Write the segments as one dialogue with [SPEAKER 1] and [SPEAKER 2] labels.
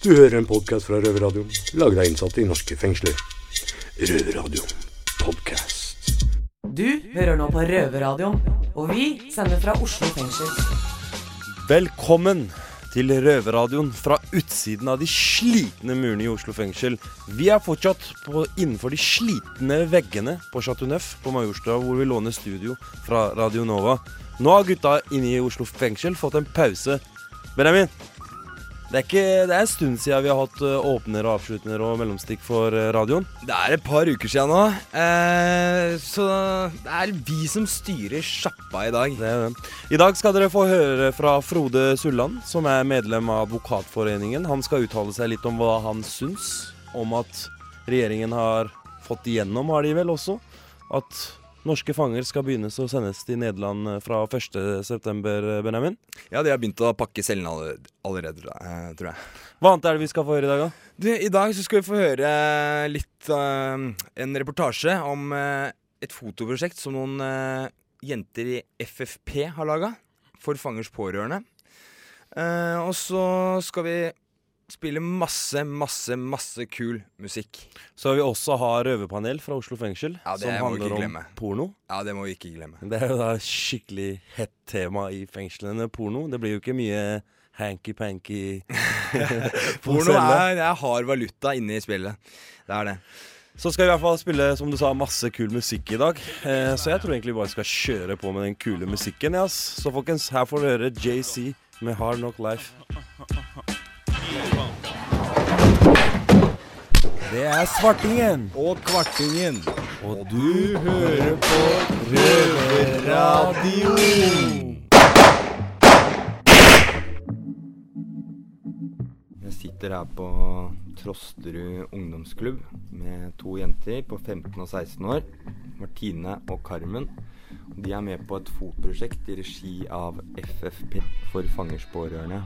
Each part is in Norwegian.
[SPEAKER 1] Du hører en podkast fra Røverradioen, laget av innsatte i norske fengsler. Røverradioen podkast.
[SPEAKER 2] Du hører nå på Røverradioen, og vi sender fra Oslo fengsel.
[SPEAKER 3] Velkommen til Røverradioen fra utsiden av de slitne murene i Oslo fengsel. Vi er fortsatt på, innenfor de slitne veggene på Chateau Neuf på Majorstua, hvor vi låner studio fra Radio Nova. Nå har gutta inne i Oslo fengsel fått en pause. Benjamin, det er, ikke, det er en stund siden vi har hatt eh, åpner og avslutner og mellomstikk for eh, radioen.
[SPEAKER 4] Det er et par uker siden nå, eh, så det er vi som styrer sjappa i dag.
[SPEAKER 3] Det det. I dag skal dere få høre fra Frode Sulland, som er medlem av Advokatforeningen. Han skal uttale seg litt om hva han syns om at regjeringen har fått igjennom, har de vel også, at norske fanger skal begynnes å sendes til Nederland eh, fra 1.9., Benjamin.
[SPEAKER 4] Ja, de har begynt å pakke cellene allerede, eh, tror jeg.
[SPEAKER 3] Hva annet er det vi skal få høre i dag, da?
[SPEAKER 4] Du, I dag så skal vi få høre litt uh, En reportasje om uh, et fotoprosjekt som noen uh, jenter i FFP har laga for fangers pårørende. Eh, og så skal vi spille masse, masse, masse kul musikk.
[SPEAKER 3] Så vi også har røverpanel fra Oslo fengsel,
[SPEAKER 4] Ja, det
[SPEAKER 3] som handler om porno.
[SPEAKER 4] Ja, det må vi ikke glemme.
[SPEAKER 3] Det er jo da skikkelig hett tema i fengslene, porno. Det blir jo ikke mye hanky-panky
[SPEAKER 4] Porno er, er hard valuta inne i spillet. Det er det.
[SPEAKER 3] Så skal vi i hvert fall spille som du sa, masse kul musikk i dag. Eh, så jeg tror egentlig vi bare skal kjøre på med den kule musikken. Ja. Så folkens, her får du høre JC med Hard Knock Life. Det er Svartingen.
[SPEAKER 4] Og Kvartingen.
[SPEAKER 3] Og du hører på Røverradio.
[SPEAKER 4] Jeg sitter her på Trosterud ungdomsklubb med to jenter på 15 og 16 år. Martine og Carmen. De er med på et fotprosjekt i regi av FFP for fangers pårørende.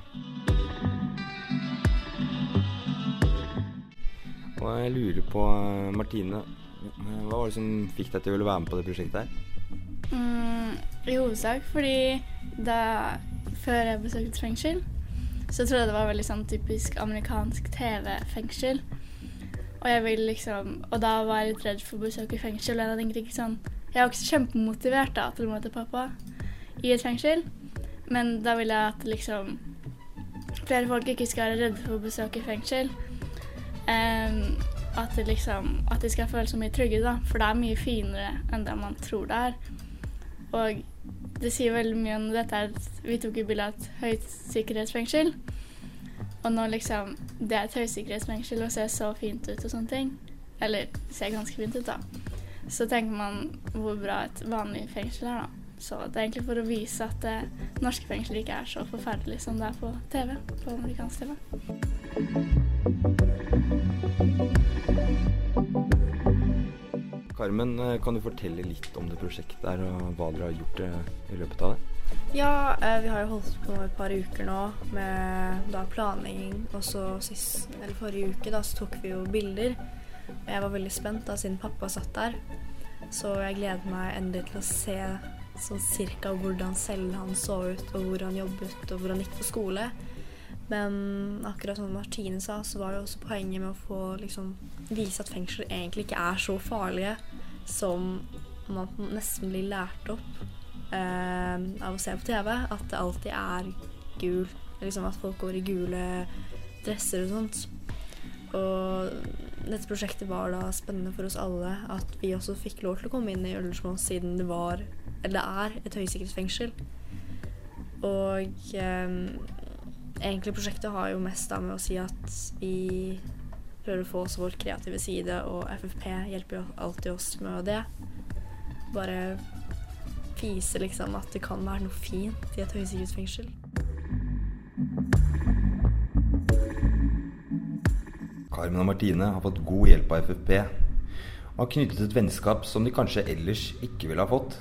[SPEAKER 4] Og jeg lurer på, eh, Martine, hva var det som fikk deg til å ville være med på det prosjektet her?
[SPEAKER 5] Mm, I hovedsak fordi da før jeg besøkte et fengsel, så trodde jeg det var veldig sånn typisk amerikansk TV-fengsel. Og jeg vil liksom Og da var jeg litt redd for å besøke fengsel. Og jeg ikke sånn Jeg var ikke så kjempemotivert da til å møte pappa i et fengsel, men da vil jeg at liksom flere folk ikke skal være redde for å besøke fengsel. Em, at, det liksom, skal føle seg mye trygge, da. For det er mye finere enn det man tror det er. Og det sier veldig mye om dette at Vi tok jo bilde av et høysikkerhetsfengsel. Og nå liksom Det er et høysikkerhetsfengsel og ser så fint ut og sånne ting. Eller ser ganske fint ut, da. Så tenker man hvor bra et vanlig fengsel er, da. Så det er egentlig for å vise at det norske fengsel ikke er så forferdelig som det er på TV. På amerikansk TV.
[SPEAKER 4] Carmen, eh, kan du fortelle litt om det prosjektet her, og hva dere har gjort eh, i løpet av det?
[SPEAKER 6] Ja, eh, vi har jo holdt på et par uker nå med da planlegging. Og så sist, eller forrige uke da, så tok vi jo bilder. Og jeg var veldig spent da, siden pappa satt der. Så jeg gleder meg endelig til å se sånn cirka hvordan cellen hans så ut, og hvor han jobbet, og hvor han gikk på skole. Men akkurat som Martine sa, så var jo også poenget med å få liksom vise at fengsler egentlig ikke er så farlige som man nesten blir lært opp eh, av å se på TV. At det alltid er gul. Liksom at folk går i gule dresser og sånt. Og dette prosjektet var da spennende for oss alle. At vi også fikk lov til å komme inn i Ullersmo siden det var, eller det er, et høysikkerhetsfengsel. Og eh, egentlig prosjektet har jo mest da med å si at vi prøver å få oss vår kreative side, og FFP hjelper jo alltid oss med det. Bare vise liksom at det kan være noe fint i et høysikkerhetsfengsel.
[SPEAKER 4] Carmen og Martine har fått god hjelp av FFP og har knyttet et vennskap som de kanskje ellers ikke ville ha fått.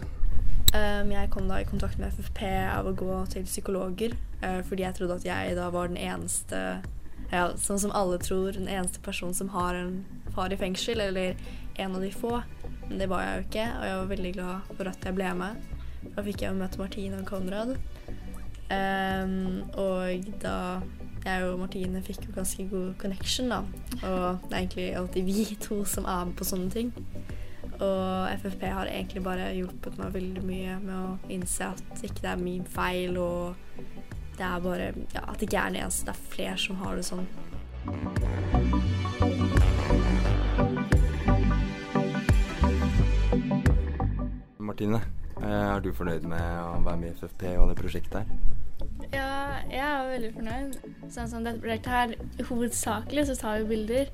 [SPEAKER 6] Um, jeg kom da i kontakt med FFP av å gå til psykologer, uh, fordi jeg trodde at jeg da var den eneste ja, Sånn som alle tror, den eneste personen som har en far i fengsel, eller en av de få. Men det var jeg jo ikke, og jeg var veldig glad for at jeg ble med. Da fikk jeg jo møte Martine og Konrad. Um, og da jeg og Martine fikk jo ganske god connection, da. Og det er egentlig alltid vi to som er med på sånne ting. Og FFP har egentlig bare hjulpet meg veldig mye med å innse at ikke det er min feil, og det er bare ja, at det ikke er den eneste. Det er flere som har det sånn.
[SPEAKER 4] Martine, eh, er du fornøyd med å være med i FFP og det prosjektet her?
[SPEAKER 5] Ja, jeg er veldig fornøyd. Sånn som dette prosjektet her, hovedsakelig så tar vi bilder.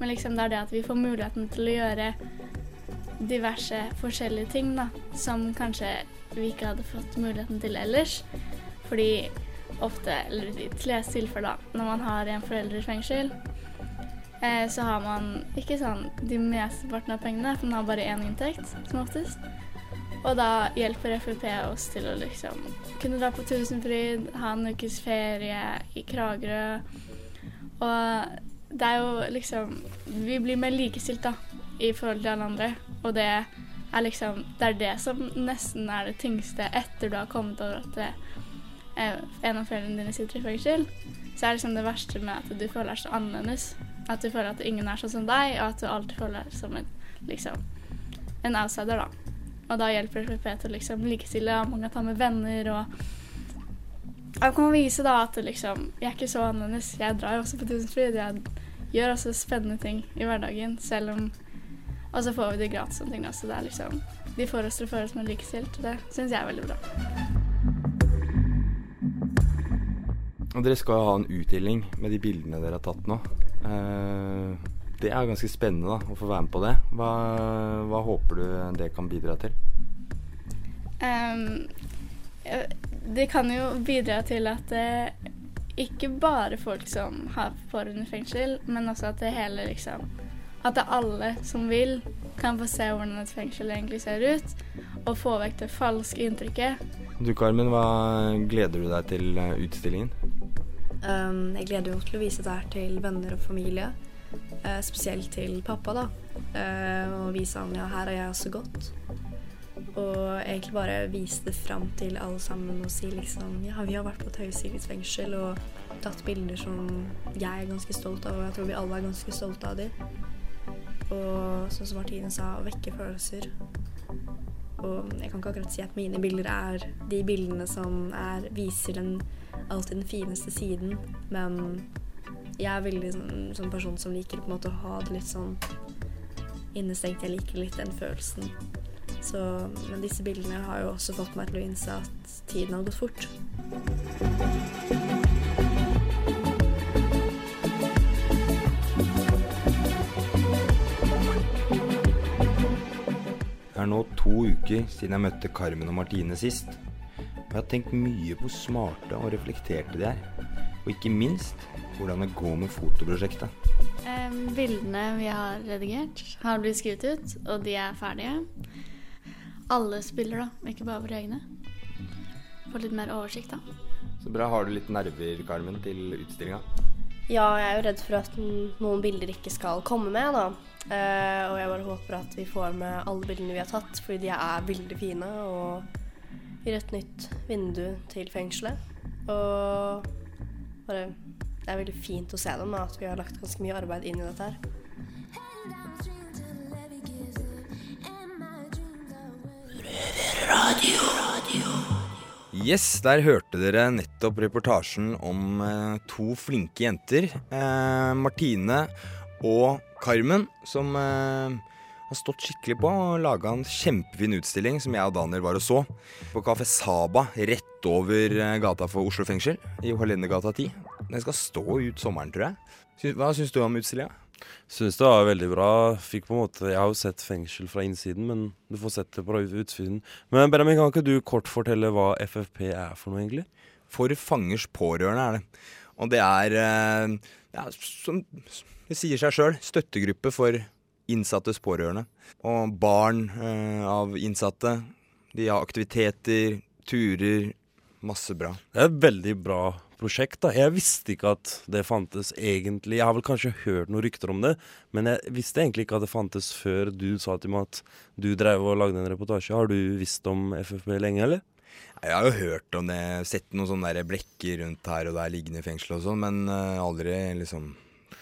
[SPEAKER 5] Men liksom det er det at vi får muligheten til å gjøre diverse forskjellige ting, da. Som kanskje vi ikke hadde fått muligheten til ellers. Fordi ofte, eller i de tilfeller, da, når man har en forelder i fengsel, eh, så har man ikke sånn de mesteparten av pengene, for man har bare én inntekt, som oftest. Og da hjelper FUP oss til å liksom kunne dra på Tusenfryd, ha en ukes ferie i Kragerø. Og det er jo liksom Vi blir mer likestilt, da, i forhold til alle andre. Og det er liksom Det er det som nesten er det tyngste etter du har kommet over at det, eh, en av foreldrene dine sitter i fengsel. Så er det liksom det verste med at du føler deg så annerledes. At du føler at ingen er sånn som deg, og at du alltid føler deg som en, liksom, en outsider, da. Og da hjelper FFP til å liksom likestille, og man kan ta med venner og Da kan man vise da at liksom, jeg er ikke så annerledes. Jeg drar jo også på Tusenfryd. Jeg gjør også spennende ting i hverdagen, selv om Og så får vi det gratis og ting, også. så det er liksom De får oss til å føle oss mer likestilt. Det syns jeg er veldig bra.
[SPEAKER 4] Og dere skal ha en utdeling med de bildene dere har tatt nå. Eh, det er ganske spennende da, å få være med på det. Hva, hva håper du det kan bidra til?
[SPEAKER 5] Eh, det kan jo bidra til at det ikke bare folk som har pårørende i fengsel, men også at det hele liksom At alle som vil, kan få se hvordan et fengsel egentlig ser ut, og få vekk det falske inntrykket.
[SPEAKER 4] Du Carmen, hva gleder du deg til eh, utstillingen?
[SPEAKER 6] Um, jeg gleder meg til å vise det her til venner og familie. Uh, spesielt til pappa, da. Uh, og vise han ja, her har jeg også gått. Og egentlig bare vise det fram til alle sammen og si liksom ja, vi har vært på Tøyesilis fengsel og tatt bilder som jeg er ganske stolt av, og jeg tror vi alle er ganske stolte av dem. Og sånn som Martine sa, vekke følelser. Og jeg kan ikke akkurat si at mine bilder er de bildene som er, viser den, alltid den fineste siden, men jeg er veldig sånn, sånn person som liker på en måte å ha det litt sånn innestengt. Jeg liker litt den følelsen. Så, men disse bildene har jo også fått meg til å innse at tiden har gått fort.
[SPEAKER 4] Er nå to uker siden jeg møtte Carmen og Martine sist. Og jeg har tenkt mye på hvor smarte og reflekterte de er. Og ikke minst hvordan det går med fotoprosjektet.
[SPEAKER 5] Eh, bildene vi har redigert, har blitt skrevet ut, og de er ferdige. Alle spiller, da, ikke bare våre egne. Få litt mer oversikt, da.
[SPEAKER 4] Så bra. Har du litt nerver, Carmen, til utstillinga?
[SPEAKER 7] Ja, jeg er jo redd for at noen bilder ikke skal komme med, da. Eh, og jeg bare håper at vi får med alle bildene vi har tatt, fordi de er veldig fine. Og gir et nytt vindu til fengselet. Og bare Det er veldig fint å se dem, og at vi har lagt ganske mye arbeid inn i dette her.
[SPEAKER 4] Yes, der hørte dere nettopp reportasjen om eh, to flinke jenter. Eh, Martine og Carmen, som eh, har stått skikkelig på og laga en kjempefin utstilling som jeg og Daniel var og så. På Kafé Saba rett over eh, gata for Oslo fengsel, i Holendergata 10. Den skal stå ut sommeren, tror jeg. Hva syns du om utstillinga?
[SPEAKER 3] Syns det var veldig bra. Fikk på en måte Jeg har jo sett fengsel fra innsiden, men du får sett det på utsiden. Men Benjamin, kan ikke du kort fortelle hva FFP er for noe, egentlig?
[SPEAKER 4] For fangers pårørende er det. Og det er, eh, ja, som det sier seg sjøl, støttegruppe for innsattes pårørende. Og barn eh, av innsatte. De har aktiviteter, turer. Masse bra.
[SPEAKER 3] Det er et veldig bra prosjekt. da. Jeg visste ikke at det fantes egentlig. Jeg har vel kanskje hørt noen rykter om det, men jeg visste egentlig ikke at det fantes før du sa til meg at du drev og lagde en reportasje. Har du visst om FFP lenge, eller?
[SPEAKER 4] Jeg har jo hørt om det, sett noen sånne blekker rundt her og der liggende i fengsel og sånn, men eh, aldri liksom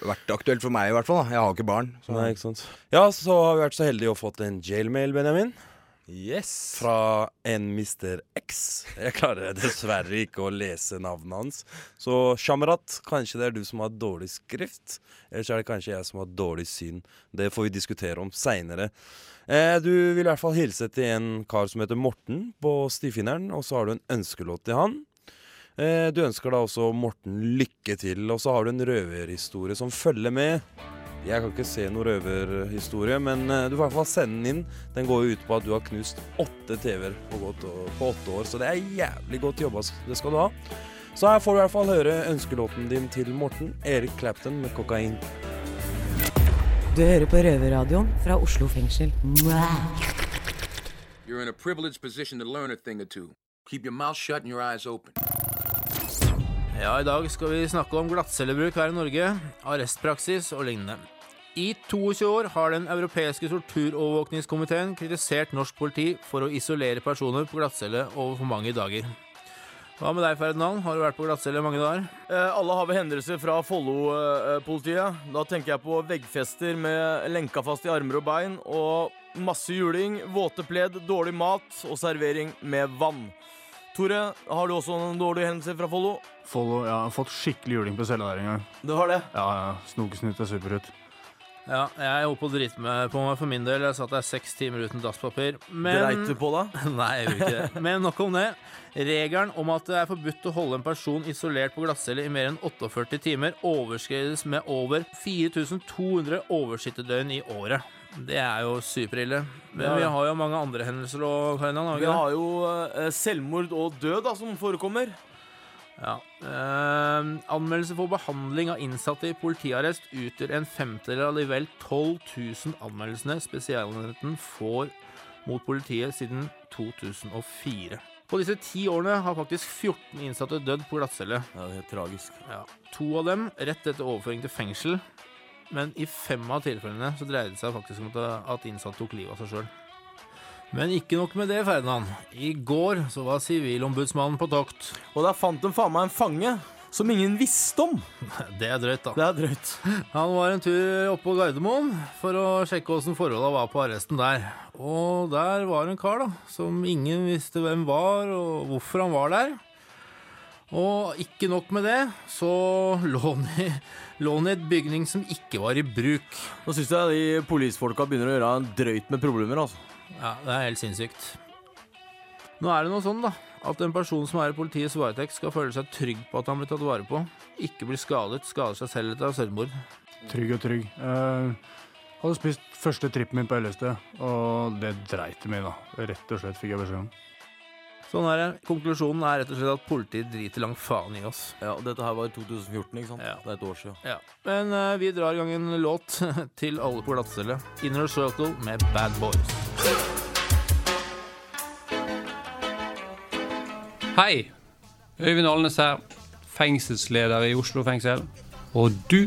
[SPEAKER 4] vært aktuelt for meg i hvert fall. da. Jeg har ikke barn. Så.
[SPEAKER 3] Nei, ikke sant. Ja, så har vi vært så heldige å fått en jailmail, Benjamin.
[SPEAKER 4] Yes.
[SPEAKER 3] Fra en Mr. X. Jeg klarer dessverre ikke å lese navnet hans. Så Shamrat, kanskje det er du som har dårlig skrift. Eller så er det kanskje jeg som har dårlig syn. Det får vi diskutere om seinere. Eh, du vil i hvert fall hilse til en kar som heter Morten på Stifinneren, og så har du en ønskelåt til han. Eh, du ønsker da også Morten lykke til, og så har du en røverhistorie som følger med. Jeg kan ikke se noen røverhistorie, men eh, du får i hvert fall sende den inn. Den går jo ut på at du har knust åtte TV-er på, på åtte år, så det er jævlig godt jobba. Det skal du ha. Så her får du i hvert fall høre ønskelåten din til Morten, Erik Clapton med 'Kokain'.
[SPEAKER 2] Du hører på Røverradioen fra Oslo fengsel.
[SPEAKER 8] You're in a privileged position to learn a thing or two. Keep your mouth shut and your eyes open.
[SPEAKER 9] Ja, I dag skal vi snakke om glattcellebruk her i Norge, arrestpraksis og lignende. I 22 år har Den europeiske torturovervåkningskomiteen kritisert norsk politi for å isolere personer på glattcelle over for mange dager. Hva med deg, Ferdinand? Har du vært på glattcelle mange dager?
[SPEAKER 10] Eh, alle har vel hendelser fra Follo-politiet. Da tenker jeg på veggfester med lenka fast i armer og bein, og masse juling, våte pledd, dårlig mat og servering med vann. Tore, har du også noen dårlige hendelser fra Follo?
[SPEAKER 11] Follow, ja, jeg har fått skikkelig juling på cella der en gang.
[SPEAKER 10] Du har det?
[SPEAKER 11] Ja, ja. Snokesnutt er superhut.
[SPEAKER 9] Ja, jeg holdt på å drite meg på meg for min del. Jeg satt der seks timer uten dasspapir. Men
[SPEAKER 10] Dreit du på da?
[SPEAKER 9] Nei, jeg gjorde ikke det. Men nok om det. Regelen om at det er forbudt å holde en person isolert på glattcelle i mer enn 48 timer, overskrides med over 4200 oversittedøgn i året. Det er jo superille. Men
[SPEAKER 10] Ja,
[SPEAKER 9] vi har jo mange andre hendelser òg, Ferdinand, vi
[SPEAKER 10] har jo eh, selvmord og død da, som forekommer.
[SPEAKER 9] Ja. Eh, anmeldelse for behandling av innsatte i politiarrest utgjør en femtedel av de vel 12 000 anmeldelsene Spesialenheten får mot politiet siden 2004. På disse ti årene har faktisk 14 innsatte dødd på glattcelle.
[SPEAKER 10] Ja, det er tragisk.
[SPEAKER 9] Ja. To av dem rett etter overføring til fengsel. Men i fem av tilfellene så dreide det seg faktisk om at- at innsatte tok livet av seg sjøl. Men ikke nok med det, Ferdinand. I går så var Sivilombudsmannen på tokt.
[SPEAKER 10] Og der fant de faen meg en fange som ingen visste om.
[SPEAKER 9] Det er drøyt, da.
[SPEAKER 10] Det er drøyt.
[SPEAKER 9] Han var en tur opp på Gardermoen for å sjekke åssen forholda var på arresten der. Og der var en kar da, som ingen visste hvem var, og hvorfor han var der. Og ikke nok med det, så lå han i, i et bygning som ikke var i bruk.
[SPEAKER 10] Nå syns jeg de politifolka begynner å gjøre en drøyt med problemer, altså.
[SPEAKER 9] Ja, det er helt sinnssykt. Nå er det noe sånn, da, at en person som er i politiets varetekt, skal føle seg trygg på at han blir tatt vare på. Ikke blir skadet, skader seg selv etter selvmord.
[SPEAKER 11] Trygg og trygg. Jeg hadde spist første trippen min på LSD, og det dreit i meg, da. Rett og slett fikk jeg beskjed om.
[SPEAKER 9] Sånn er det. Konklusjonen er rett og slett at politiet driter langt faen i oss.
[SPEAKER 10] Ja, og Dette her var i 2014, ikke sant?
[SPEAKER 9] Ja.
[SPEAKER 10] Det er et år siden.
[SPEAKER 9] Ja. Men uh, vi drar i gang en låt til alle på glattcelle. Inner Circle med Bad Boys.
[SPEAKER 12] Hei! Øyvind Alnes her, fengselsleder i Oslo fengsel. Og du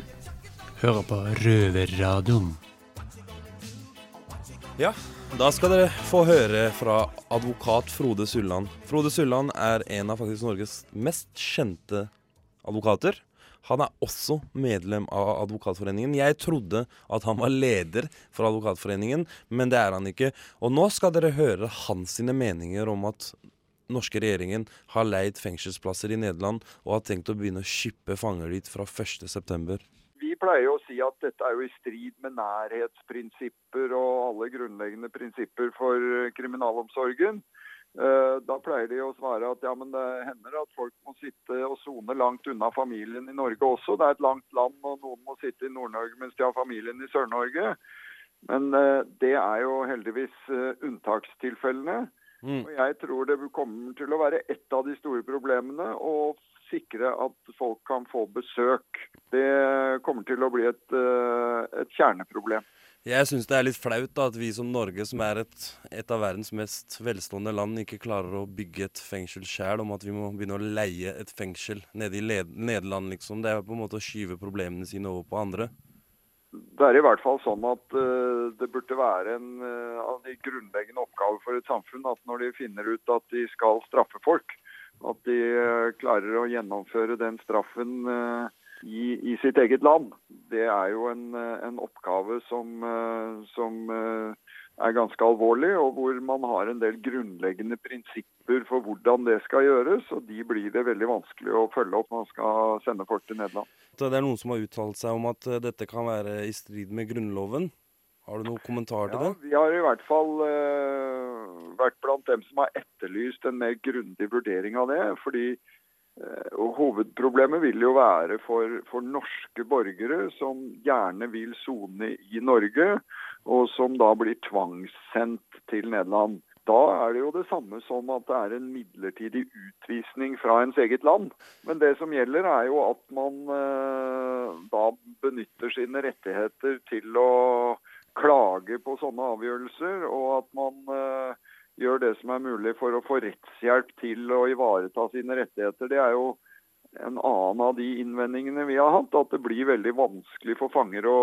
[SPEAKER 12] hører på Røverradioen.
[SPEAKER 3] Ja, da skal dere få høre fra advokat Frode Sulland. Frode Sulland er en av faktisk Norges mest kjente advokater. Han er også medlem av Advokatforeningen. Jeg trodde at han var leder for Advokatforeningen, men det er han ikke. Og nå skal dere høre hans sine meninger om at norske regjeringen har leid fengselsplasser i Nederland og har tenkt å begynne å skippe fanger dit fra 1.9.
[SPEAKER 13] Vi pleier å si at dette er jo i strid med alle grunnleggende prinsipper for eh, kriminalomsorgen. Eh, Da pleier de å svare at ja, men det hender at folk må sitte og sone langt unna familien i Norge også. Det er et langt land, og noen må sitte i Nord-Norge mens de har familien i Sør-Norge. Men eh, det er jo heldigvis unntakstilfellene. unntakstilfellene. Og jeg tror det kommer til å være et av de store problemene å sikre at folk kan få besøk. Det kommer til å bli et, et kjerneproblem.
[SPEAKER 3] Jeg syns det er litt flaut da, at vi som Norge, som er et, et av verdens mest velstående land, ikke klarer å bygge et fengsel sjæl, om at vi må begynne å leie et fengsel nede i Nederland, liksom. Det er på en måte å skyve problemene sine over på andre.
[SPEAKER 13] Det er i hvert fall sånn at uh, det burde være en uh, av de grunnleggende oppgaver for et samfunn at når de finner ut at de skal straffe folk, at de uh, klarer å gjennomføre den straffen eh, i, i sitt eget land. Det er jo en, eh, en oppgave som, eh, som eh, er ganske alvorlig, og hvor man har en del grunnleggende prinsipper for hvordan det skal gjøres, og de blir det veldig vanskelig å følge opp når man skal sende folk til Nederland.
[SPEAKER 3] Det er noen som har uttalt seg om at dette kan være i strid med Grunnloven. Har du noen kommentar til
[SPEAKER 13] Ja,
[SPEAKER 3] det?
[SPEAKER 13] vi har i hvert fall vært blant dem som har etterlyst en mer grundig vurdering av det. fordi og Hovedproblemet vil jo være for, for norske borgere som gjerne vil sone i Norge, og som da blir tvangssendt til Nederland. Da er det jo det samme som at det er en midlertidig utvisning fra ens eget land. Men det som gjelder er jo at man eh, da benytter sine rettigheter til å klage på sånne avgjørelser, og at man eh, gjør det som er mulig for å få rettshjelp til å ivareta sine rettigheter. Det er jo en annen av de innvendingene vi har hatt, at det blir veldig vanskelig for fanger å,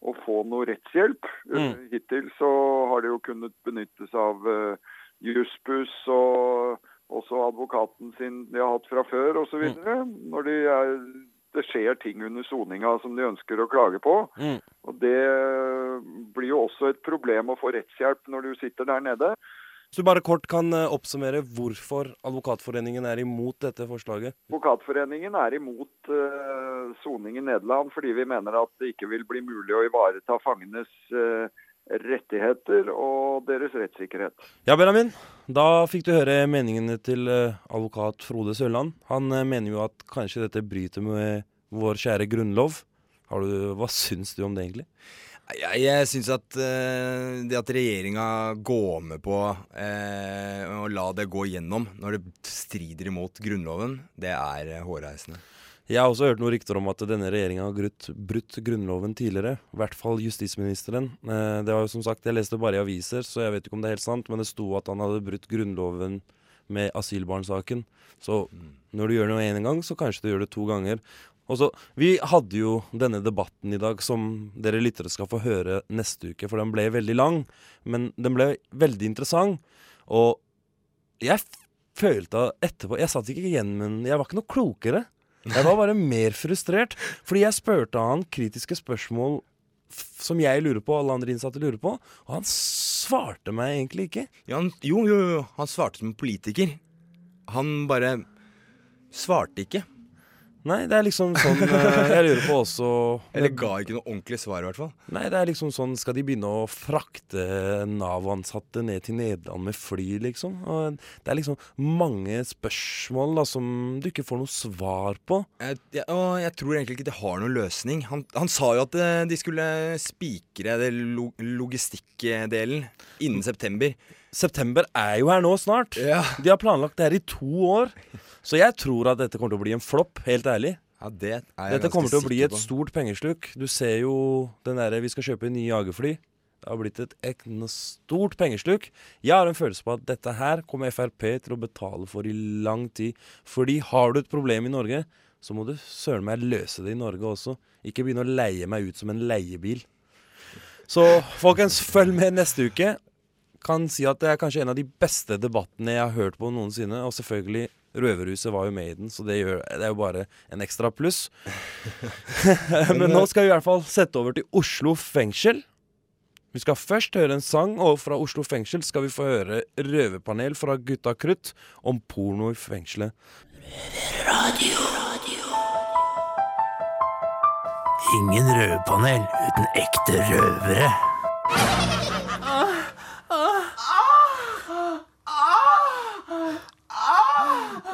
[SPEAKER 13] å få noe rettshjelp.
[SPEAKER 3] Mm.
[SPEAKER 13] Hittil så har det jo kunnet benyttes av uh, Jussbuss og også advokaten sin de har hatt fra før osv.
[SPEAKER 3] Mm.
[SPEAKER 13] Når de er, det skjer ting under soninga som de ønsker å klage på.
[SPEAKER 3] Mm.
[SPEAKER 13] Og Det blir jo også et problem å få rettshjelp når du sitter der nede.
[SPEAKER 3] Så du bare kort kan eh, oppsummere hvorfor Advokatforeningen er imot dette forslaget?
[SPEAKER 13] Advokatforeningen er imot uh, soning i Nederland fordi vi mener at det ikke vil bli mulig å ivareta fangenes uh, rettigheter og deres rettssikkerhet.
[SPEAKER 3] Ja, Benjamin. Da fikk du høre meningene til advokat Frode Sørland. Han mener jo at kanskje dette bryter med vår kjære grunnlov. Har du, hva syns du om det, egentlig?
[SPEAKER 4] Jeg, jeg syns at uh, det at regjeringa går med på uh, å la det gå gjennom når det strider imot Grunnloven, det er eh, hårreisende.
[SPEAKER 3] Jeg har også hørt noen rykter om at denne regjeringa har brutt, brutt Grunnloven tidligere. I hvert fall justisministeren. Det var jo som sagt, Jeg leste bare i aviser, så jeg vet ikke om det er helt sant, men det sto at han hadde brutt Grunnloven med asylbarnsaken. Så når du gjør noe én gang, så kanskje du gjør det to ganger. Og så, Vi hadde jo denne debatten i dag som dere lyttere skal få høre neste uke, for den ble veldig lang. Men den ble veldig interessant. Og jeg følte etterpå Jeg satt ikke igjen, men jeg var ikke noe klokere. Jeg var bare mer frustrert, fordi jeg spurte han kritiske spørsmål som jeg lurer på, alle andre innsatte lurer på, og han svarte meg egentlig ikke.
[SPEAKER 4] Ja, han, jo, jo, jo, han svarte som politiker. Han bare svarte ikke.
[SPEAKER 3] Nei, det er liksom sånn eh, Jeg lurer på også
[SPEAKER 4] Eller ga ikke noe ordentlig svar, i hvert fall.
[SPEAKER 3] Nei, det er liksom sånn Skal de begynne å frakte Nav-ansatte ned til Nederland med fly, liksom? Og det er liksom mange spørsmål da som du ikke får noe svar på.
[SPEAKER 4] Jeg, jeg, og jeg tror egentlig ikke det har noen løsning. Han, han sa jo at eh, de skulle spikre det lo, logistikkdelen innen september.
[SPEAKER 3] September er jo her nå snart. De har planlagt det her i to år. Så jeg tror at dette kommer til å bli en flopp, helt ærlig.
[SPEAKER 4] Ja, det
[SPEAKER 3] Dette kommer til å bli et
[SPEAKER 4] på.
[SPEAKER 3] stort pengesluk. Du ser jo den derre Vi skal kjøpe nye jagerfly. Det har blitt et ek- stort pengesluk. Jeg har en følelse på at dette her kommer Frp til å betale for i lang tid. Fordi har du et problem i Norge, så må du søren meg løse det i Norge også. Ikke begynne å leie meg ut som en leiebil. Så folkens, følg med neste uke. Kan si at det er kanskje en av de beste debattene jeg har hørt på noensinne. Og selvfølgelig, Røverhuset var jo med i den, så det, gjør, det er jo bare en ekstra pluss. Men nå skal vi i hvert fall sette over til Oslo fengsel. Vi skal først høre en sang, og fra Oslo fengsel skal vi få høre røverpanel fra Gutta Krutt om porno i fengselet.
[SPEAKER 14] Ingen røverpanel uten ekte røvere.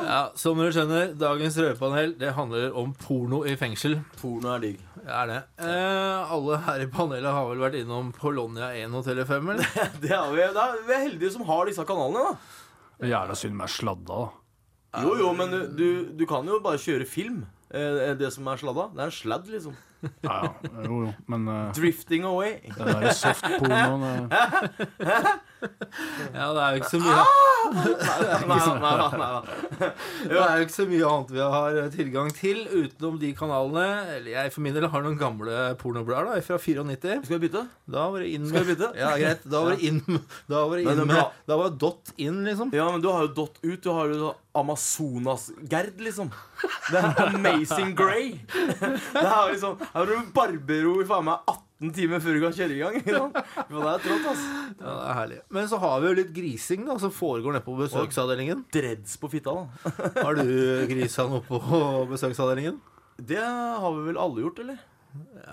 [SPEAKER 9] Ja, Som dere skjønner, dagens røverpanel det handler om porno i fengsel.
[SPEAKER 10] Porno er digg.
[SPEAKER 9] Det er det. Eh, alle her i panelet har vel vært innom Polonia 1 og Tele5, eller?
[SPEAKER 10] Det er vi, da, vi er heldige som har disse kanalene, da.
[SPEAKER 11] Jævla synd med sladda, da.
[SPEAKER 10] Jo, jo, men du, du, du kan jo bare kjøre film. Eh, det som er sladda. Det er en sladd, liksom.
[SPEAKER 11] Ja, ja. Jo, jo, men uh,
[SPEAKER 10] Drifting away.
[SPEAKER 11] Den der softpornoen
[SPEAKER 9] Ja, det er jo ikke så mye
[SPEAKER 10] Nei, nei, nei, nei.
[SPEAKER 9] Det er jo ikke så mye annet vi har tilgang til utenom de kanalene. Eller jeg for min del har noen gamle pornoblader da, fra 94.
[SPEAKER 10] Skal vi bytte?
[SPEAKER 9] Da var det inn
[SPEAKER 10] Skal vi bytte?
[SPEAKER 9] Ja, greit. Da var det inn Da var det inn
[SPEAKER 10] er
[SPEAKER 9] med. Da var det dot in, liksom.
[SPEAKER 10] Ja, men du har jo dot ut. Du har jo Amazonas-Gerd, liksom. Det er Amazing Grey. Det er liksom Her har du barbero i faen meg 18 timer før du kan kjøre i gang. Det er trått, ass.
[SPEAKER 9] Ja, det er herlig. Men så har vi jo litt grising da som foregår nede på besøksavdelingen.
[SPEAKER 10] Dreds på fitta, da.
[SPEAKER 9] Har du grisa noe på besøksavdelingen?
[SPEAKER 10] Det har vi vel alle gjort, eller?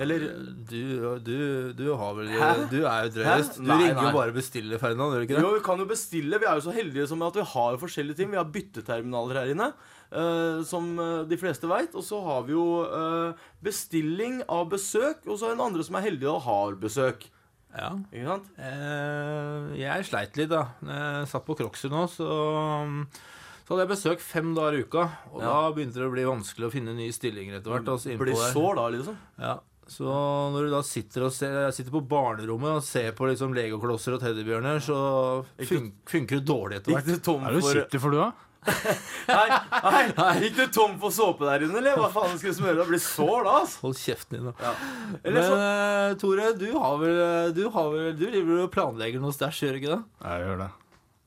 [SPEAKER 10] Eller
[SPEAKER 9] Du, du, du har vel
[SPEAKER 10] Hæ?
[SPEAKER 9] Du er jo drøyest. Du
[SPEAKER 10] Nei,
[SPEAKER 9] ringer
[SPEAKER 10] nei.
[SPEAKER 9] jo bare og bestiller, Ferdinand. Gjør du ikke det?
[SPEAKER 10] Jo, vi kan jo bestille. Vi er jo så heldige som at vi har forskjellige ting. Vi har bytteterminaler her inne, eh, som eh, de fleste veit. Og så har vi jo eh, bestilling av besøk, og så er det andre som er heldige og har besøk.
[SPEAKER 9] Ja.
[SPEAKER 10] Ikke sant?
[SPEAKER 9] Eh, jeg sleit litt, da. Jeg satt på Kroksrud nå, så så hadde jeg besøk fem dager i uka. Og
[SPEAKER 10] Ja.
[SPEAKER 9] da begynte det å bli vanskelig å finne nye stillinger etter hvert. Altså,
[SPEAKER 10] Blir
[SPEAKER 9] der.
[SPEAKER 10] sår da, liksom?
[SPEAKER 9] Ja. Så når du da sitter, og ser, jeg sitter på barnerommet og ser på liksom legoklosser og teddybjørner, så fun funker det dårlig etter hvert.
[SPEAKER 11] Er du
[SPEAKER 10] for
[SPEAKER 11] for du, da?
[SPEAKER 10] Nei, nei, gikk du tom for såpe der inne, eller? Hva faen skulle du smøre deg? Blir sår da, altså.
[SPEAKER 9] Hold kjeften din, da.
[SPEAKER 10] Ja.
[SPEAKER 9] Men
[SPEAKER 10] så
[SPEAKER 9] eh, Tore, du har vel Du, har vel, du driver og planlegger noe stæsj, gjør du ikke det?
[SPEAKER 11] Jeg gjør det.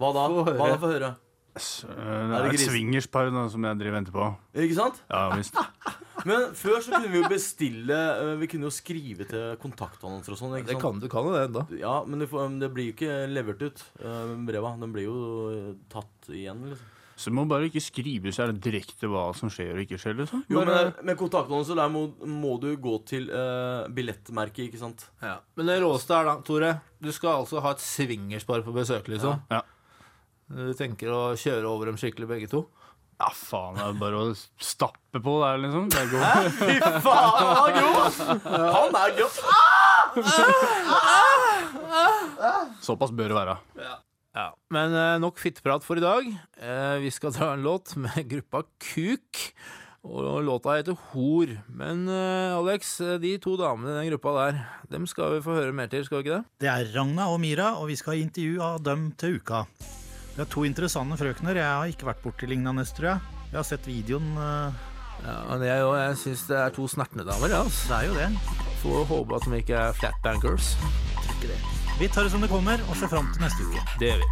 [SPEAKER 10] Hva da?
[SPEAKER 9] Få høre.
[SPEAKER 10] Hva da? Få høre.
[SPEAKER 11] S- eh, Det
[SPEAKER 10] Er
[SPEAKER 11] er et swingerspar som jeg driver og venter på.
[SPEAKER 10] Ikke sant?
[SPEAKER 11] Ja visst.
[SPEAKER 10] Men før så kunne vi jo bestille eh, Vi kunne jo skrive til kontaktannonser og sånn.
[SPEAKER 9] Det kan du kan jo det ennå.
[SPEAKER 10] Ja, men det, får, det blir jo ikke levert ut, eh, breva. Den blir jo eh, tatt igjen, liksom.
[SPEAKER 11] Så må bare ikke skrive så er direkte hva som skjer og ikke skjer, liksom.
[SPEAKER 10] Jo, men eh, med kontaktannonser der må, må du gå til uh, billettmerket, ikke sant?
[SPEAKER 9] Ja. Men det råeste er da, Tore Du skal altså ha et swingerspar på besøk, liksom.
[SPEAKER 11] Ja.
[SPEAKER 9] Du tenker å kjøre over dem skikkelig, begge to?
[SPEAKER 11] ja, faen, det er bare å stappe på der, liksom. Det går.
[SPEAKER 10] Fy faen, han er grov! Han er grov!
[SPEAKER 11] Såpass bør det være.
[SPEAKER 9] Ja. Men eh, nok fitteprat for i dag. Eh, vi skal dra en låt med gruppa Kuk. Og låta heter Hor. Men eh, Alex, de to damene i den gruppa der, dem skal vi få høre mer til, skal vi ikke det?
[SPEAKER 15] Det er Ragna og Mira, og vi skal ha intervju av dem til uka. Det er to interessante frøkner. Jeg har ikke vært borti lignende, tror jeg. Jeg har sett videoen.
[SPEAKER 9] Ja, men jeg, jo, jeg syns det er to snertne damer. Ja, altså.
[SPEAKER 15] Det er jo det.
[SPEAKER 9] Får håpe at de ikke er flatbankers.
[SPEAKER 15] Ikke det. Vi tar det som det kommer, og ser fram til neste uke.
[SPEAKER 9] Det gjør vi.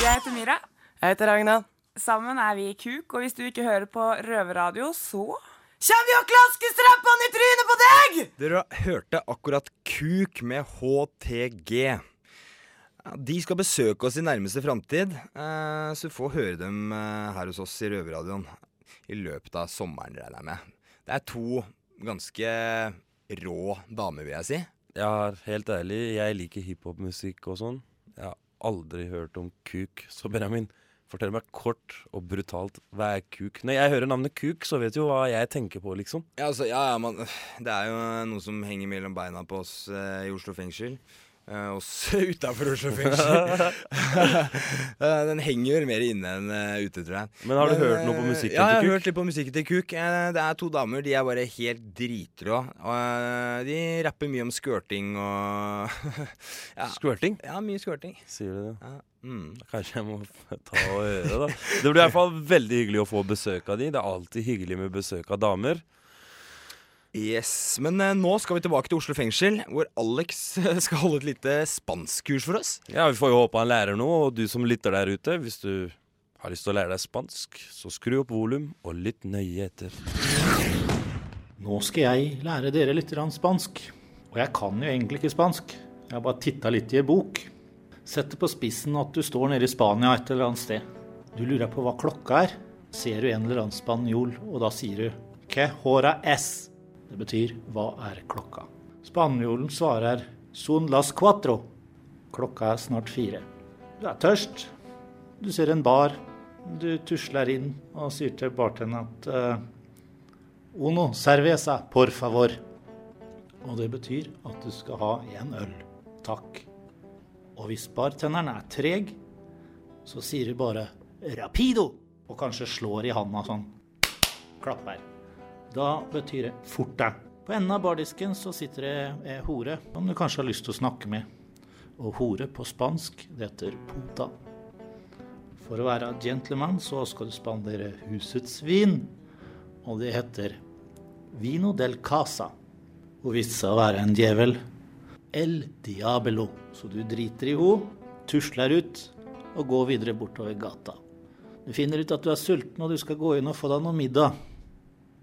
[SPEAKER 16] Jeg heter Myra. Jeg heter Ragna. Sammen er vi i Kuk, og hvis du ikke hører på røverradio, så Kjem vi og klasker strappene i trynet på deg!
[SPEAKER 4] Dere hørte akkurat Kuk med HTG. De skal besøke oss i nærmeste framtid, eh, så du får høre dem eh, her hos oss i Røverradioen i løpet av sommeren, regner jeg med. Det er to ganske rå damer, vil jeg si.
[SPEAKER 3] Ja, helt ærlig, jeg liker hiphopmusikk og sånn. Jeg har aldri hørt om kuk. Så Benjamin, fortell meg kort og brutalt hva er kuk? Når jeg hører navnet kuk, så vet du jo hva jeg tenker på, liksom.
[SPEAKER 4] Ja, altså, ja, ja, man, Det er jo noe som henger mellom beina på oss eh, i Oslo fengsel. Eh, også utafor Oslo fengsel. Eh, Den henger vel mer inne enn eh, ute, tror jeg.
[SPEAKER 3] Men har du hørt
[SPEAKER 4] eh,
[SPEAKER 3] noe på musikken
[SPEAKER 4] ja,
[SPEAKER 3] til
[SPEAKER 4] jeg har hørt litt på musikken til Kuk. Det er to damer. De er bare helt dritrå. Og de rapper mye om squirting og ja.
[SPEAKER 3] Squirting?
[SPEAKER 4] Ja, mye squirting.
[SPEAKER 3] Sier du det?
[SPEAKER 4] Ja. Mm.
[SPEAKER 3] Kanskje jeg må ta og høre, da. Det blir i hvert fall veldig hyggelig å få besøk av de. Det er alltid hyggelig med besøk av damer.
[SPEAKER 4] Yes, Men eh, nå skal vi tilbake til Oslo fengsel, hvor Alex eh, skal holde et lite spanskkurs for oss.
[SPEAKER 3] Ja, Vi får jo håpe han lærer noe, og du som lytter der ute, hvis du har lyst til å lære deg spansk, så skru opp volum og lytt nøye etter.
[SPEAKER 15] Nå skal jeg lære dere litt spansk. Og jeg kan jo egentlig ikke spansk. Jeg har bare titta litt i en bok. Sett det på spissen at du står nede i Spania et eller annet sted. Du lurer på hva klokka er. Ser du en eller annen spanjol, og da sier du Que hora es? Det betyr hva er klokka? Spanjolen svarer son las cuatro. Klokka er snart fire. Du er tørst. Du ser en bar. Du tusler inn og sier til bartenderen at eh, Uno cerveza, por favor. Og det betyr at du skal ha en øl. Takk. Og hvis bartenderen er treg, så sier du bare rapido, og kanskje slår i handa sånn. Klapper. Da betyr det fort deg. På enden av bardisken så sitter det ei hore som du kanskje har lyst til å snakke med. Og hore på spansk, det heter puta. For å være gentleman så skal du spandere husets vin, og det heter vino del casa. Og viste seg å være en djevel. El diabelo. Så du driter i ho, tusler ut og går videre bortover gata. Du finner ut at du er sulten og du skal gå inn og få deg noe middag.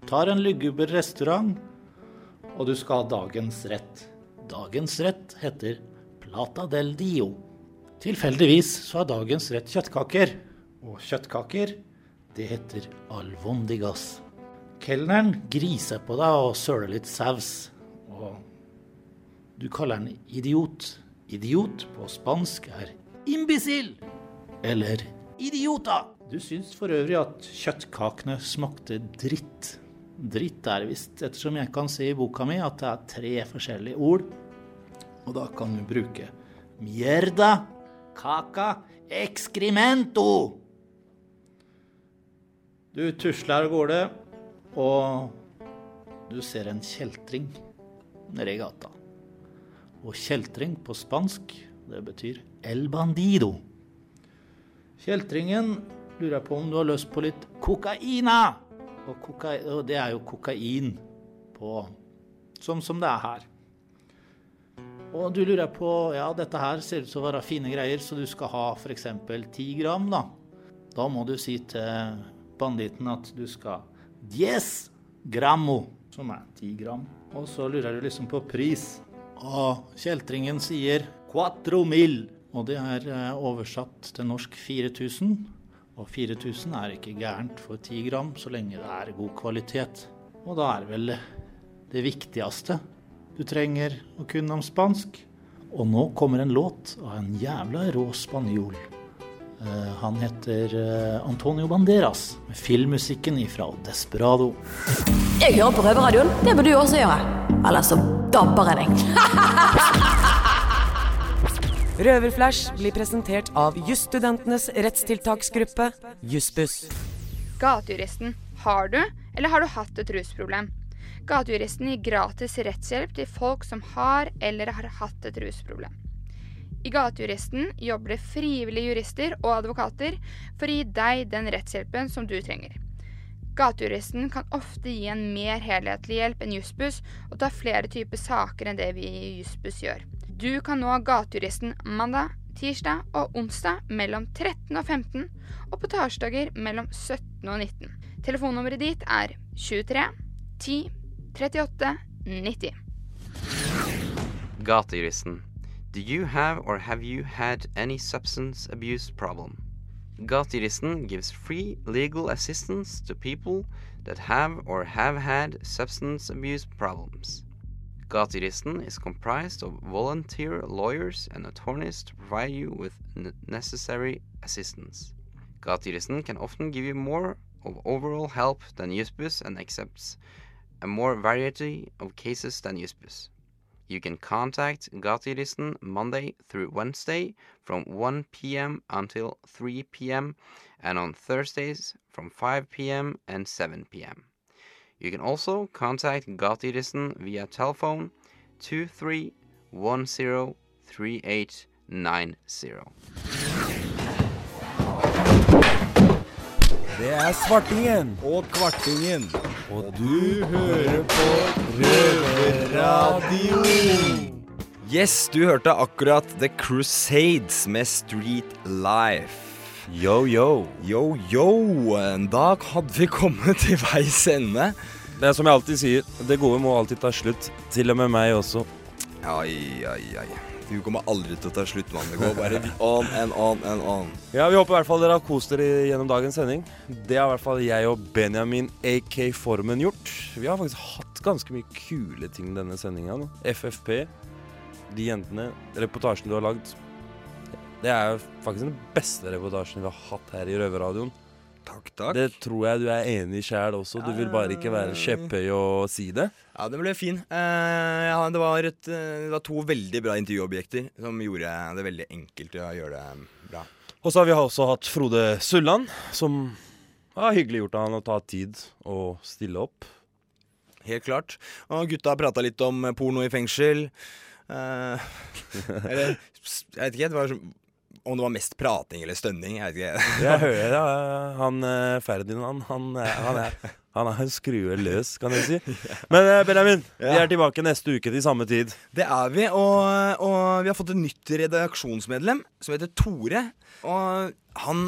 [SPEAKER 15] Tar en luguber restaurant, og du skal ha dagens rett. Dagens rett heter plata del dio. Tilfeldigvis så er dagens rett kjøttkaker. Og kjøttkaker, det heter alvondigas. Kelneren griser på deg og søler litt saus. Og du kaller den idiot. Idiot på spansk er imbecil. Eller idiota. Du syns for øvrig at kjøttkakene smakte dritt. Dritt er visst, ettersom jeg kan se i boka mi at det er tre forskjellige ord. Og da kan du bruke mierda, kaka, excremento. Du tusler av gårde, og du ser en kjeltring nede i gata. Og kjeltring på spansk, det betyr el bandido. Kjeltringen lurer på om du har lyst på litt kokaina. Og, koka, og det er jo kokain på Som som det er her. Og du lurer på Ja, dette her ser ut til å være fine greier, så du skal ha f.eks. 10 gram, da. Da må du si til banditten at du skal 'Yes! grammo, som er 10 gram. Og så lurer du liksom på pris. Og kjeltringen sier quatro mil. Og det er eh, oversatt til norsk 4000. Og 4000 er ikke gærent for 10 gram, så lenge det er god kvalitet. Og da er vel det viktigste du trenger å kunne om spansk. Og nå kommer en låt av en jævla rå spanjol. Eh, han heter eh, Antonio Banderas, med filmmusikken ifra Desperado.
[SPEAKER 17] Jeg hører på Røverradioen. Det bør du også gjøre. Eller så dabber jeg deg.
[SPEAKER 16] Røverflash blir presentert av jusstudentenes rettstiltaksgruppe, Jussbuss.
[SPEAKER 18] Gatejuristen. Har du, eller har du hatt et rusproblem? Gatejuristen gir gratis rettshjelp til folk som har eller har hatt et rusproblem. I Gatejuristen jobber det frivillige jurister og advokater for å gi deg den rettshjelpen som du trenger. Gatejuristen kan ofte gi en mer helhetlig hjelp enn Jussbuss og ta flere typer saker enn det vi i Jussbuss gjør. Du kan nå Gatejuristen mandag, tirsdag og onsdag mellom 13 og 15, og på torsdager mellom 17 og 19. Telefonnummeret ditt er 23 10 38 90.
[SPEAKER 19] Gatejuristen. Do you have or have you had any substance abuse problem? Gatejuristen gives free legal assistance to people that have or have had substance abuse problems. Gatejuristen is comprised of volunteer lawyers and attorneys to provide you with necessary assistance. Gatejuristen can often give you more of overall help than Jussbuss and accepts a more variety of cases than Jussbuss. You can contact Gatejuristen Monday through Wednesday from 1 p.m. until 3 p.m. and on Thursdays from 5 p.m. and 7 p.m. You can also contact Gatejuristen via telephone 23103890.
[SPEAKER 3] Det er Svartingen.
[SPEAKER 4] Og Kvartingen.
[SPEAKER 3] Og du hører på Røverradioen.
[SPEAKER 4] Yes, du hørte akkurat The Crusades med Street Life.
[SPEAKER 3] Yo, yo.
[SPEAKER 4] Yo, yo. Da hadde vi kommet til veis ende.
[SPEAKER 3] Det er som jeg alltid sier, det gode må alltid ta slutt. Til og med meg også.
[SPEAKER 4] Ai, ai, ai. Du kommer aldri til å ta slutt, mann. Det går bare on and on and on.
[SPEAKER 3] Ja, Vi håper i hvert fall dere har kost dere gjennom dagens sending. Det har i hvert fall jeg og Benjamin AK Formen gjort. Vi har faktisk hatt ganske mye kule ting denne sendinga. FFP, de jentene, reportasjen du har lagd. Det er faktisk den beste reportasjen vi har hatt her i Røverradioen.
[SPEAKER 4] Takk, takk.
[SPEAKER 3] Det tror jeg du er enig i sjæl også. Du vil bare ikke være kjepphøy og si det.
[SPEAKER 4] Ja, den ble fin. Eh, ja, det, var et, eh, det var to veldig bra intervjuobjekter som gjorde det veldig enkelt å gjøre det bra.
[SPEAKER 3] Og så har vi også hatt Frode Sulland, som har hyggelig gjort av han å ta tid og stille opp.
[SPEAKER 4] Helt klart. Og gutta har prata litt om porno i fengsel. Eh, eller jeg vet ikke det var, som- om det var mest prating eller stønning. Jeg vet ikke.
[SPEAKER 3] Jeg hører ja, han eh, Ferdinand, han, er- han er han er skrue løs, kan jeg si. Men Benjamin, Benjamin, vi er tilbake neste uke til samme tid.
[SPEAKER 4] Det er vi, og, og vi har fått et nytt redaksjonsmedlem som heter Tore. Og han,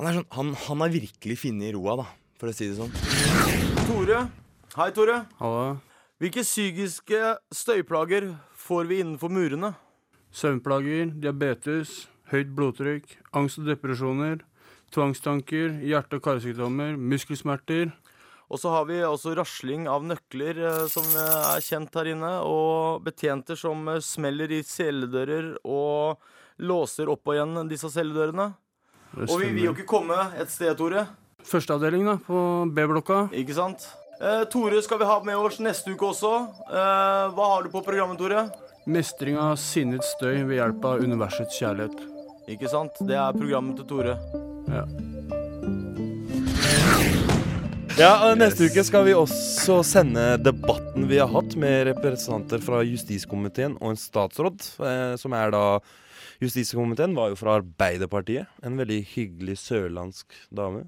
[SPEAKER 4] han er sånn Han, han har virkelig funnet roa, da, for å si det sånn.
[SPEAKER 10] Tore. Hei, Tore.
[SPEAKER 12] Hallo.
[SPEAKER 10] Hvilke psykiske støyplager får vi innenfor murene?
[SPEAKER 12] Søvnplager, diabetes, høyt blodtrykk, angst og depresjoner, tvangstanker, hjerte- og karsykdommer, muskelsmerter.
[SPEAKER 10] Og så har vi også rasling av nøkler, eh, som eh, er kjent her inne. Og betjenter som eh, smeller i celledører og låser opp og igjen disse
[SPEAKER 12] celledørene.
[SPEAKER 10] Og vi vil jo ikke komme et sted, Tore.
[SPEAKER 12] Førsteavdeling da, på B-blokka.
[SPEAKER 10] Ikke sant? Eh, Tore skal vi ha med oss neste uke også. Eh, hva har du på programmet, Tore?
[SPEAKER 12] Mestring av sinnets støy ved hjelp av universets kjærlighet.
[SPEAKER 10] Ikke sant? Det er programmet til Tore.
[SPEAKER 12] Ja.
[SPEAKER 3] Ja, og Neste uke skal vi også sende debatten vi har hatt med representanter fra justiskomiteen og en statsråd, eh, som er da Justiskomiteen var jo fra Arbeiderpartiet. En veldig hyggelig sørlandsk dame.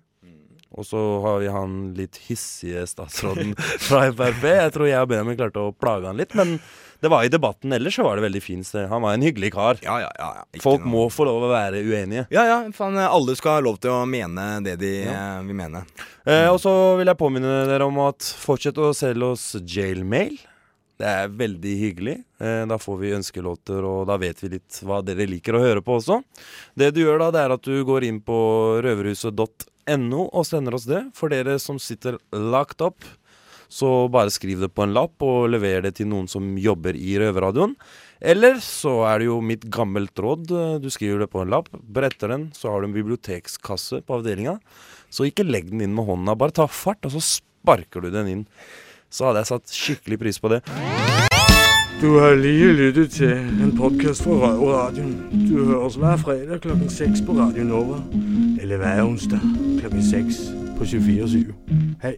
[SPEAKER 3] Og så har vi han litt hissige statsråden fra Frp. Jeg tror jeg og Benjamin klarte å plage han litt, men det var i debatten ellers så var det veldig fint. Han var en hyggelig kar.
[SPEAKER 4] Ja, ja, ja, ja.
[SPEAKER 3] Folk
[SPEAKER 4] noe-
[SPEAKER 3] må få lov å være uenige.
[SPEAKER 4] Ja, ja, Fan, alle skal ha lov til å mene det de
[SPEAKER 3] Ja.
[SPEAKER 4] eh, vil mene.
[SPEAKER 3] Eh, og så vil jeg påminne dere om at fortsett å selge oss jailmail. Det er veldig hyggelig. Eh, da får vi ønskelåter, og da vet vi litt hva dere liker å høre på også. Det du gjør da, det er at du går inn på røverhuset.no og sender oss det. For dere som sitter lagt opp, så bare skriv det på en lapp og lever det til noen som jobber i Røverradioen. Eller så er det jo mitt gammelt råd. eh, Du skriver det på en lapp, bretter den, så har du en bibliotekskasse på avdelinga. Så ikke legg den inn med hånda, bare ta fart, og så sparker du den inn. Så hadde jeg satt skikkelig pris på det.
[SPEAKER 20] Du har lige lyttet til en podcast fra Røverradioen. Du høres hver fredag klokken 6 på Radio Nova. Eller hver onsdag klokken 6 på 24 Hej.